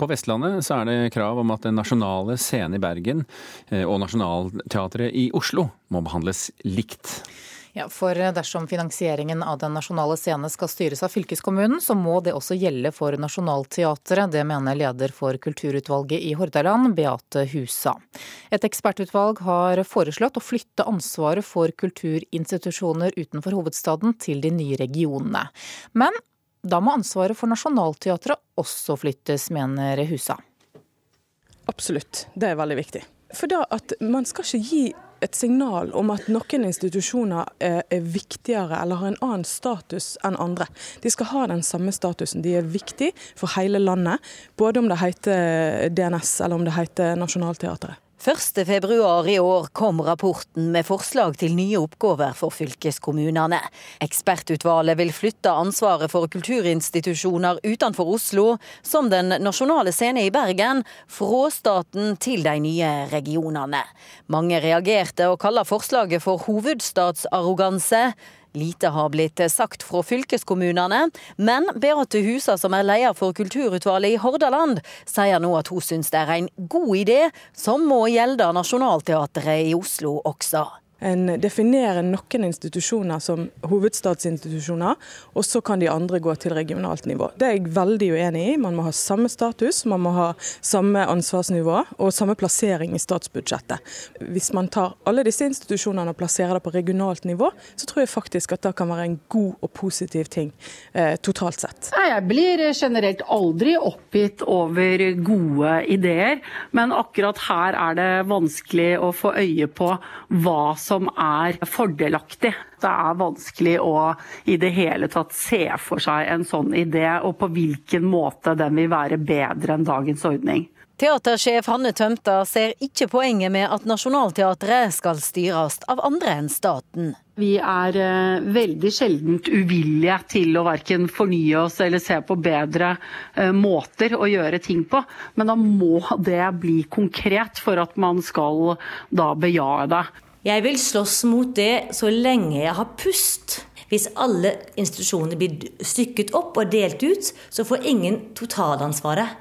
På Vestlandet så er det krav om at Den nasjonale scene i Bergen eh, og Nationaltheatret i Oslo må behandles likt. Ja, for dersom finansieringen av Den nasjonale scene skal styres av fylkeskommunen, så må det også gjelde for Nationaltheatret. Det mener leder for kulturutvalget i Hordaland, Beate Husa. Et ekspertutvalg har foreslått å flytte ansvaret for kulturinstitusjoner utenfor hovedstaden til de nye regionene. Men da må ansvaret for Nationaltheatret også flyttes, mener Husa. Absolutt, det er veldig viktig. For da at man skal ikke gi et signal om at noen institusjoner er, viktigere eller har en annen status enn andre. De skal ha den samme statusen. De er viktige for hele landet, både om det heter DNS eller om det heter Nationaltheatret. 1.2 i år kom rapporten med forslag til nye oppgaver for fylkeskommunene. Ekspertutvalget vil flytte ansvaret for kulturinstitusjoner utenfor Oslo, som Den nasjonale scene i Bergen, fra staten til de nye regionene. Mange reagerte og kaller forslaget for hovedstadsarroganse. Lite har blitt sagt fra fylkeskommunene, men Beate Husa, som er leder for kulturutvalget i Hordaland, sier nå at hun syns det er en god idé, som må gjelde Nationaltheatret i Oslo også. En definerer noen institusjoner som hovedstadsinstitusjoner, og så kan de andre gå til regionalt nivå. Det er jeg veldig uenig i. Man må ha samme status, man må ha samme ansvarsnivå og samme plassering i statsbudsjettet. Hvis man tar alle disse institusjonene og plasserer det på regionalt nivå, så tror jeg faktisk at det kan være en god og positiv ting eh, totalt sett. Jeg blir generelt aldri oppgitt over gode ideer, men akkurat her er det vanskelig å få øye på hva som som er fordelaktig. Det er vanskelig å i det hele tatt se for seg en sånn idé, og på hvilken måte den vil være bedre enn dagens ordning. Teatersjef Hanne Tømta ser ikke poenget med at Nationaltheatret skal styres av andre enn staten. Vi er eh, veldig sjeldent uvillige til å verken fornye oss eller se på bedre eh, måter å gjøre ting på. Men da må det bli konkret for at man skal da bejae det. Jeg vil slåss mot det så lenge jeg har pust. Hvis alle institusjoner blir stykket opp og delt ut, så får ingen totalansvaret.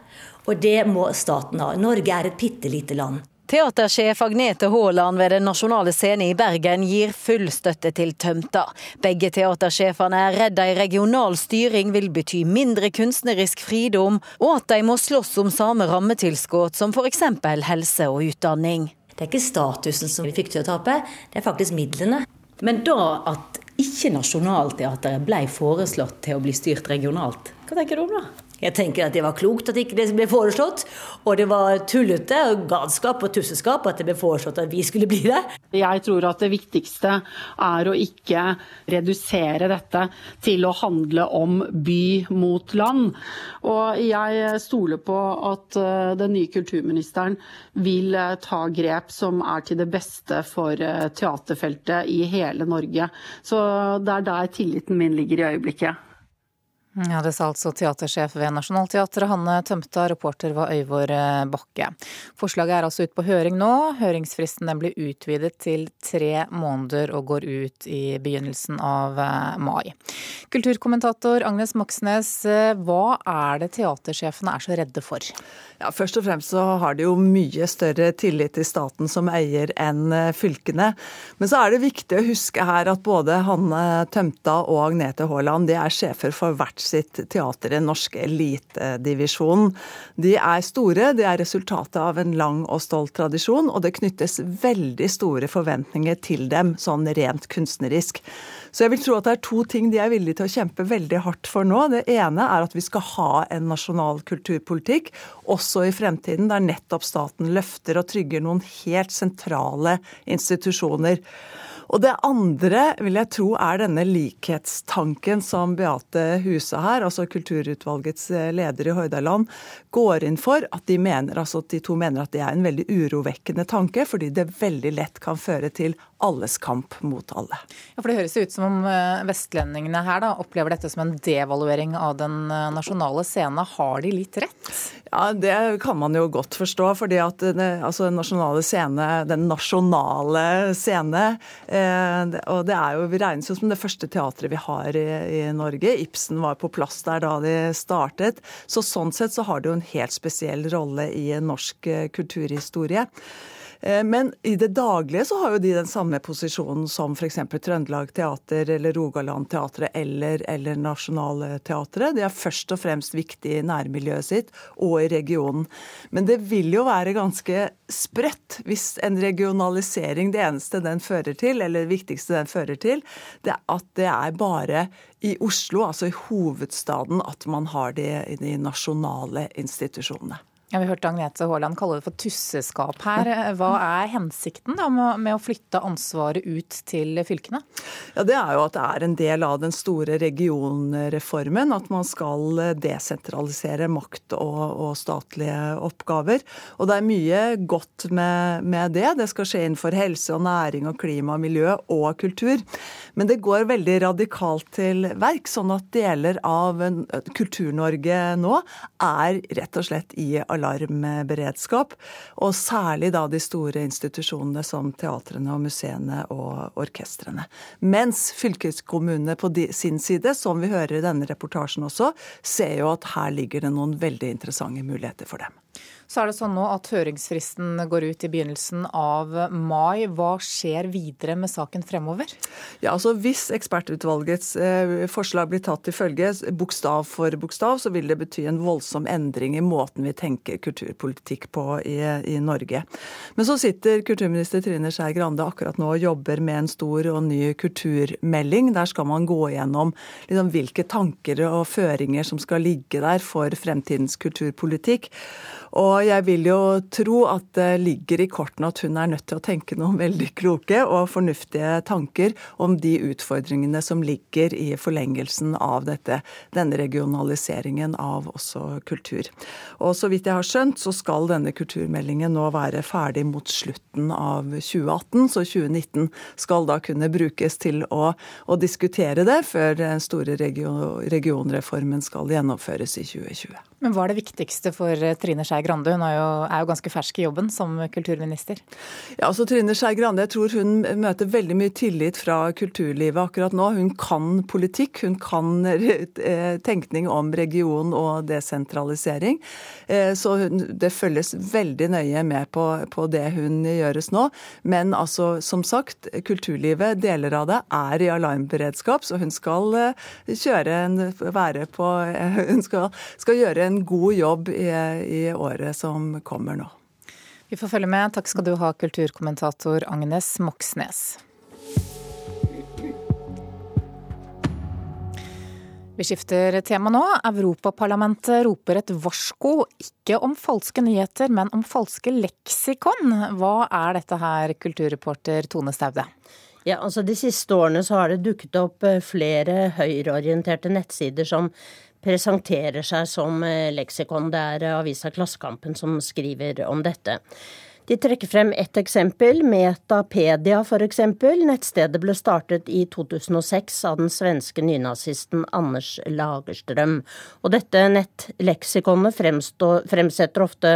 Og det må staten ha. Norge er et bitte lite land. Teatersjef Agnete Haaland ved Den nasjonale scene i Bergen gir full støtte til Tømta. Begge teatersjefene er redd ei regional styring vil bety mindre kunstnerisk fridom, og at de må slåss om samme rammetilskudd som f.eks. helse og utdanning. Det er ikke statusen som vi fikk til å tape, det er faktisk midlene. Men da at ikke Nationaltheatret ble foreslått til å bli styrt regionalt, hva tenker du om det? Jeg tenker at det var klokt at ikke det ble foreslått. Og det var tullete og galskap og tusseskap at det ble foreslått at vi skulle bli det. Jeg tror at det viktigste er å ikke redusere dette til å handle om by mot land. Og jeg stoler på at eh, den nye kulturministeren vil eh, ta grep som er til det beste for eh, teaterfeltet i hele Norge. Så det er der tilliten min ligger i øyeblikket. Ja, Det sa altså teatersjef ved Nationaltheatret, Hanne Tømta. Reporter var Øyvor eh, Bakke. Forslaget er altså ute på høring nå. Høringsfristen blir utvidet til tre måneder og går ut i begynnelsen av eh, mai. Kulturkommentator Agnes Moxnes, eh, hva er det teatersjefene er så redde for? Ja, Først og fremst så har de jo mye større tillit til staten som eier enn fylkene. Men så er det viktig å huske her at både Hanne Tømta og Agnete Haaland de er sjefer for hvert sitt teater, den norske elitedivisjonen. De er store, de er resultatet av en lang og stolt tradisjon, og det knyttes veldig store forventninger til dem, sånn rent kunstnerisk. Så jeg vil tro at det er to ting de er villige til å kjempe veldig hardt for nå. Det ene er at vi skal ha en nasjonal kulturpolitikk, også i fremtiden, der nettopp staten løfter og trygger noen helt sentrale institusjoner. Og det andre vil jeg tro er denne likhetstanken som Beate Husa her, altså kulturutvalgets eh, leder i Hordaland, går inn for. At de, mener, altså de to mener at det er en veldig urovekkende tanke, fordi det veldig lett kan føre til alles kamp mot alle. Ja, for Det høres ut som om eh, vestlendingene her da, opplever dette som en devaluering av den eh, nasjonale scenen. Har de litt rett? Ja, Det kan man jo godt forstå. fordi at det, altså, den nasjonale scene, den nasjonale scene eh, og det er jo, Vi regnes jo som det første teatret vi har i, i, Norge. Ibsen var på plass der da de startet. Så Sånn sett så har det jo en helt spesiell rolle i norsk eh, kulturhistorie. Eh, men i det daglige så har jo de den samme posisjonen som f.eks. Trøndelag Teater eller Rogaland Teatret eller, eller Nationaltheatret. De er først og fremst viktige i nærmiljøet sitt og i regionen. Men det vil jo være ganske sprøtt hvis en regionalisering, det eneste den fører til, eller det viktigste den fører til, det er at det er bare i Oslo, altså i hovedstaden, at man har det i de nasjonale institusjonene. Ja, Vi hørte Agnete Haaland kalle det for tusseskap her. Hva er hensikten da med å flytte ansvaret ut til fylkene? Ja, Det er jo at det er en del av den store regionreformen. At man skal desentralisere makt og, og statlige oppgaver. Og det er mye godt med, med, det. Det skal skje innenfor helse og næring og klima miljø og kultur. Men det går veldig radikalt til verk, sånn at deler av Kultur-Norge nå er rett og slett i allianse alarmberedskap. Og særlig da de store institusjonene som teatrene og museene og orkestrene. Mens fylkeskommunene på sin side, som vi hører i denne reportasjen også, ser jo at her ligger det noen veldig interessante muligheter for dem. Så er det sånn nå at høringsfristen går ut i begynnelsen av mai. Hva skjer videre med saken fremover? Ja, altså Hvis ekspertutvalgets eh, forslag blir tatt til følge bokstav for bokstav, så vil det bety en voldsom endring i måten vi tenker kulturpolitikk på i, i Norge. Men så sitter kulturminister Trine Skei Grande akkurat nå og jobber med en stor og ny kulturmelding. Der skal man gå gjennom liksom, hvilke tanker og føringer som skal ligge der for fremtidens kulturpolitikk. Og jeg vil jo tro at det ligger i kortene at hun er nødt til å tenke noen veldig kloke og fornuftige tanker om de utfordringene som ligger i forlengelsen av dette, denne regionaliseringen av også kultur. Og så vidt jeg har skjønt, så skal denne kulturmeldingen nå være ferdig mot slutten av 2018, så 2019 skal da kunne brukes til å, å diskutere det før den store region, regionreformen skal gjennomføres i 2020. Men hva er det viktigste for Trine Skei Grande? Hun er jo, er jo, ganske fersk i jobben som kulturminister. Ja, altså Trine Skei Grande, jeg tror hun møter veldig mye tillit fra kulturlivet akkurat nå. Hun kan politikk, hun kan eh, tenkning om region og desentralisering. Eh, så det følges veldig nøye med på, på det hun gjøres nå. Men altså, som sagt, kulturlivet, deler av det, er i alarmberedskap, så hun skal eh, kjøre en, være på Hun skal, skal gjøre en god jobb i, i året som kommer nå. Vi får følge med. Takk skal du ha, kulturkommentator Agnes Moxnes. Vi skifter tema nå. Europaparlamentet roper et varsko, ikke om falske nyheter, men om falske leksikon. Hva er dette her, kulturreporter Tone Staude? Ja, altså De siste årene så har det dukket opp eh, flere høyreorienterte nettsider som presenterer seg som eh, leksikon. Det er avisa Klassekampen som skriver om dette. De trekker frem ett eksempel, Metapedia f.eks. Nettstedet ble startet i 2006 av den svenske nynazisten Anders Lagerstrøm. Og dette nettleksikonet fremsetter ofte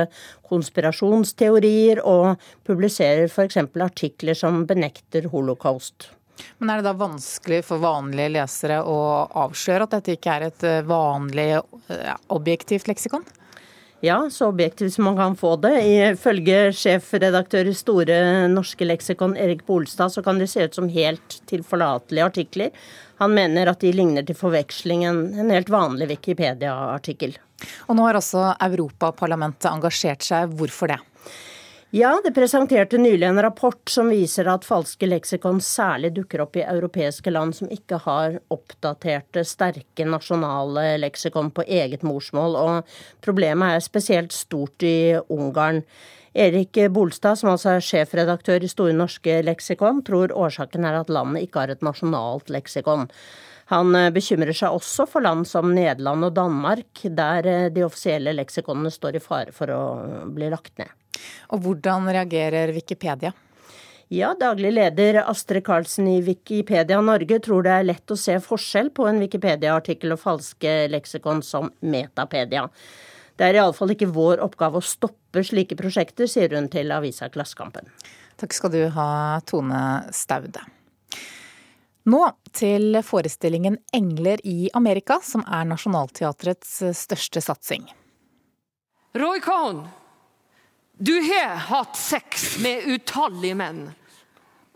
konspirasjonsteorier og publiserer f.eks. artikler som benekter holocaust. Men er det da vanskelig for vanlige lesere å avsløre at dette ikke er et eh, vanlig eh, objektivt leksikon? Ja, så objektivt som man kan få det. Ifølge sjefredaktør i Store norske leksikon Erik Bolstad, så kan de se ut som helt tilforlatelige artikler. Han mener at de ligner til forveksling en, en helt vanlig Wikipedia-artikkel. Og nå har også Europaparlamentet engasjert seg. Hvorfor det? Ja, det presenterte nylig en rapport som viser at falske leksikon særlig dukker opp i europeiske land som ikke har oppdaterte, sterke nasjonale leksikon på eget morsmål, og problemet er spesielt stort i Ungarn. Erik Bolstad, som altså er sjefredaktør i Store norske leksikon, tror årsaken er at landet ikke har et nasjonalt leksikon. Han bekymrer seg også for land som Nederland og Danmark, der de offisielle leksikonene står i fare for å bli lagt ned. Og hvordan reagerer Wikipedia? Ja, daglig leder Astrid Karlsen i Wikipedia Norge tror det er lett å se forskjell på en Wikipedia-artikkel og falske leksikon som Metapedia. Det er iallfall ikke vår oppgave å stoppe slike prosjekter, sier hun til avisa Klassekampen. Takk skal du ha, Tone Staude. Nå til forestillingen 'Engler i Amerika', som er Nationaltheatrets største satsing. Roy Cohn, du har hatt sex med utallige menn.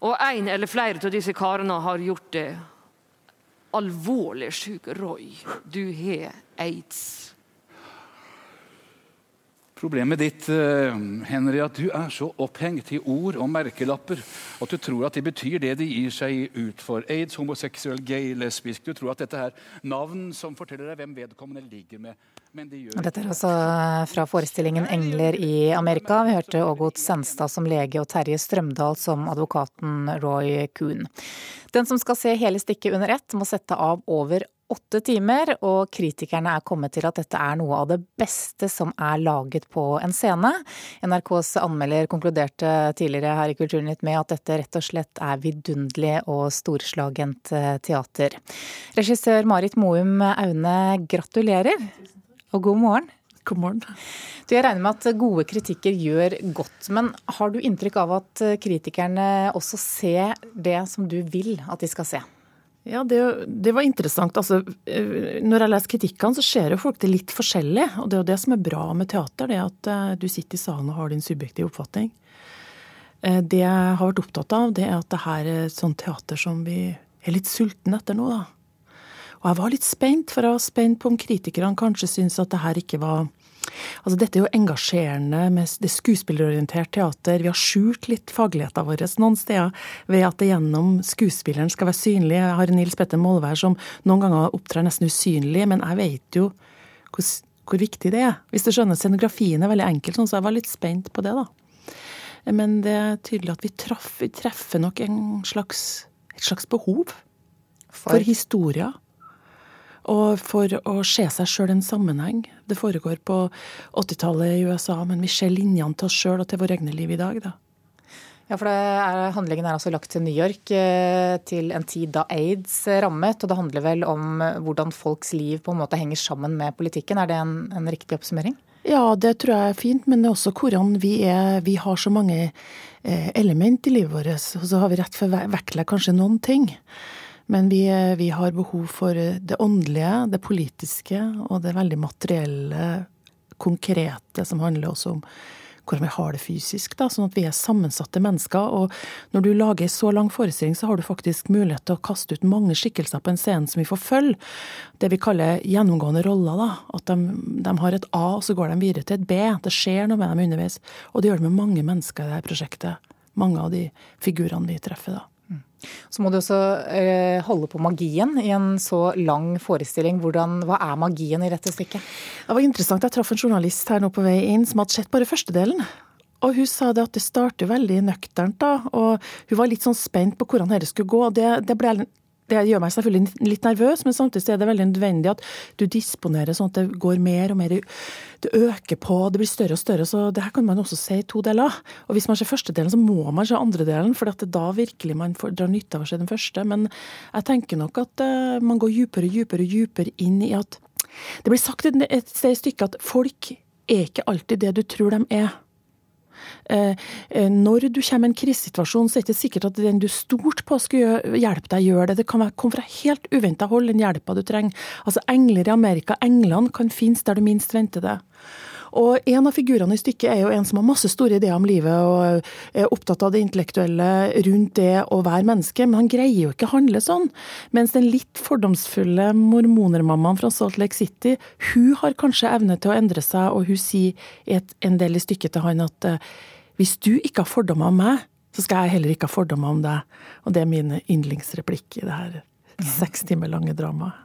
Og en eller flere av disse karene har gjort det alvorlig syk. Roy, du har aids. Problemet ditt eh, Henry, at du er så opphengt i ord og merkelapper at du tror at de betyr det de gir seg ut for. Aids, homoseksuell, gay, lesbisk. Du tror at dette er navn som forteller deg hvem vedkommende ligger med. Men de dette er altså fra forestillingen 'Engler i Amerika'. Vi hørte Ågot Senstad som lege og Terje Strømdal som advokaten Roy Kuhn. Den som skal se hele stykket under ett, må sette av over åtte timer, og kritikerne er kommet til at dette er noe av det beste som er laget på en scene. NRKs anmelder konkluderte tidligere her i Kulturnytt med at dette rett og slett er vidunderlig og storslagent eh, teater. Regissør Marit Moum Aune, gratulerer, og god morgen. God morgen. Du, jeg regner med at gode kritikker gjør godt, men har du inntrykk av at kritikerne også ser det som du vil at de skal se? Ja, det, det, var interessant. Altså, eh, når jeg leser kritikkene, så ser jo folk det litt forskjellig. Og det er jo det som er bra med teater, det at eh, du sitter i salen og har din subjektive oppfatning. Eh, det jeg har vært opptatt av, det er at det her er et sånt teater som vi er litt sultne etter nå, da. Og jeg var litt spent, for jeg var spent på om kritikerne kanskje syntes at det her ikke var Altså, dette er jo engasjerende med det skuespillerorientert teater. Vi har skjult litt fagligheten vår noen steder ved at det gjennom skuespilleren skal være synlig. Jeg har Nils Petter Molvær som noen ganger opptrer nesten usynlig, men jeg vet jo hvor, hvor viktig det er. Hvis du skjønner, scenografien er veldig enkel, sånn, så jeg var litt spent på det, da. Men det er tydelig at vi, traff, vi treffer nok slags, et slags behov for, for historier og for å se seg sjøl en sammenheng. Det foregår på 80-tallet i USA, men vi ser linjene til oss sjøl og til våre egne liv i dag, da. Ja, for er, Handlingen er altså lagt til New York, eh, til en tid da aids rammet. Og det handler vel om hvordan folks liv på en måte henger sammen med politikken. Er det en, en riktig oppsummering? Ja, det tror jeg er fint, men det er også hvordan vi er Vi har så mange eh, element i livet vårt, og så har vi rett for å vektlegge kanskje noen ting. Men vi, vi, har behov for det åndelige, det politiske og det veldig materielle, konkrete, som handler også om hvordan vi har det fysisk. da, Sånn at vi er sammensatte mennesker. Og når du lager så lang forestilling, så har du faktisk mulighet til å kaste ut mange skikkelser på en scene som vi får følge. Det vi kaller gjennomgående roller. da, At de, de har et A, og så går de videre til et B. Det skjer noe med dem underveis. Og det gjør det med mange mennesker i dette prosjektet. Mange av de figurene vi treffer da. Så må du også eh, holde på magien i en så lang forestilling. Hvordan, hva er magien i dette stykket? Det var interessant. Jeg traff en journalist her nå på vei inn som hadde sett bare første delen. Og hun sa det at det starter veldig nøkternt, da. Og hun var litt sånn spent på hvordan dette skulle gå. og det, det ble det gjør meg selvfølgelig litt nervøs, men samtidig er det veldig nødvendig at du disponerer sånn at det går mer og mer Det øker på, det blir større og større. Så det her kan man også se i to deler. Og hvis man ser første delen, så må man se andre delen, for det da virkelig man får dra nytte av å se den første. Men jeg tenker nok at uh, man går dypere og dypere og dypere inn i at Det blir sagt et sted i stykket at folk er ikke alltid det du tror de er. Eh, eh, når du kommer i en krisesituasjon, så er det ikke sikkert at den du stolte på skulle hjelpe deg, gjør det. Det kan komme fra helt uventa hold, den hjelpa du trenger. Altså Engler i Amerika, englene kan finnes der du minst venter det. Og en av figurene i stykket er jo en som har masse store ideer om livet og er opptatt av det intellektuelle rundt det å være menneske, men han greier jo ikke å handle sånn. Mens den litt fordomsfulle mormonermammaen fra Salt Lake City, hun har kanskje evne til å endre seg, og hun sier i en del i stykket til han at hvis du ikke har fordommer om meg, så skal jeg heller ikke ha fordommer om deg. Og det er min yndlingsreplikk i det her seks timer lange dramaet.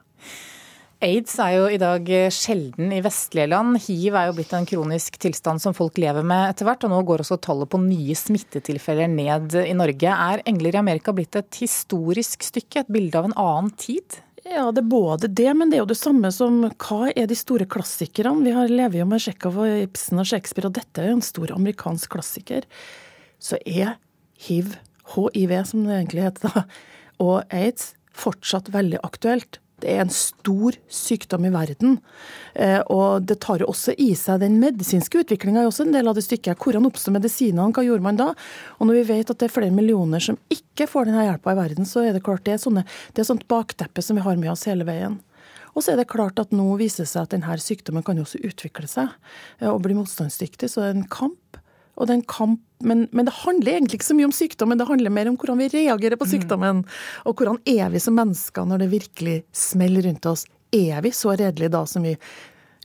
Aids er jo i dag sjelden i vestlige land. Hiv er jo blitt en kronisk tilstand som folk lever med etter hvert. Og nå går også tallet på nye smittetilfeller ned i Norge. Er 'Engler i Amerika' blitt et historisk stykke, et bilde av en annen tid? Ja, det er både det, men det er jo det samme som hva er de store klassikerne? Vi har lever jo med Tsjekhov og Ibsen og Shakespeare, og dette er jo en stor amerikansk klassiker. Så er hiv, hiv, som det egentlig heter da, og aids, fortsatt veldig aktuelt. Det er en stor sykdom i verden. Eh, og det tar jo også i seg den medisinske utviklinga også en del av det stykket. Hvordan oppstår medisinene, hva gjorde man da? Og når vi vet at det er flere millioner som ikke får denne hjelpa i verden, så er det klart det er, sånne, det er sånt bakteppe som vi har med oss hele veien. Og så er det klart at nå viser det seg at denne sykdommen kan jo også utvikle seg eh, og bli motstandsdyktig. Så det er en kamp. Og det er en kamp, men, men, det handler egentlig ikke så mye om sykdommen, det handler mer om hvordan vi reagerer på mm. sykdommen. Mm. Og hvordan er vi som mennesker når det virkelig smeller rundt oss. Er vi så redelige da som vi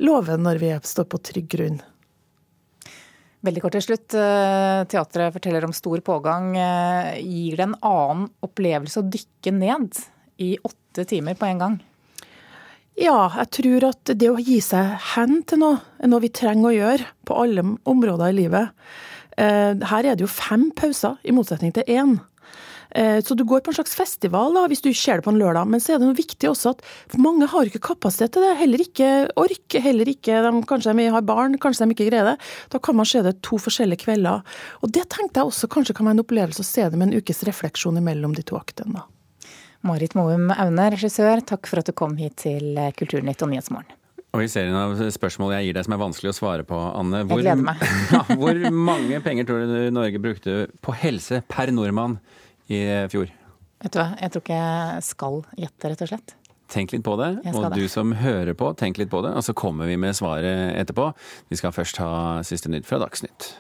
lover når vi står på trygg grunn? Veldig kort til slutt. Eh, teatret forteller om stor pågang. Eh, gir det en annen opplevelse å dykke ned i åtte timer på en gang? Ja, jeg tror at det å gi seg hen til noe, er noe vi trenger å gjøre på alle områder i livet. Eh, her er det jo fem pauser, i motsetning til én. Eh, så du går på en slags festival da, hvis du ser det på en lørdag, men så er det noe viktig også at mange har ikke kapasitet til det. Heller ikke ork, heller ikke de, Kanskje de har barn, kanskje de ikke greier det. Da kan man se det to forskjellige kvelder. Og det tenkte jeg også kanskje kan være en opplevelse å se det med en ukes refleksjon mellom de to aktene. da. Marit Moum Aune, regissør, takk for at du kom hit til Kulturnytt og Nyhetsmorgen. Og i serien av spørsmål jeg gir deg som er vanskelig å svare på, Anne. Hvor, jeg gleder meg. ja, hvor mange penger tror du Norge brukte på helse per nordmann i fjor? Vet du hva, jeg tror ikke jeg skal gjette, rett og slett. Tenk litt på det, og du som hører på, tenk litt på det. Og så kommer vi med svaret etterpå. Vi skal først ha siste nytt fra Dagsnytt.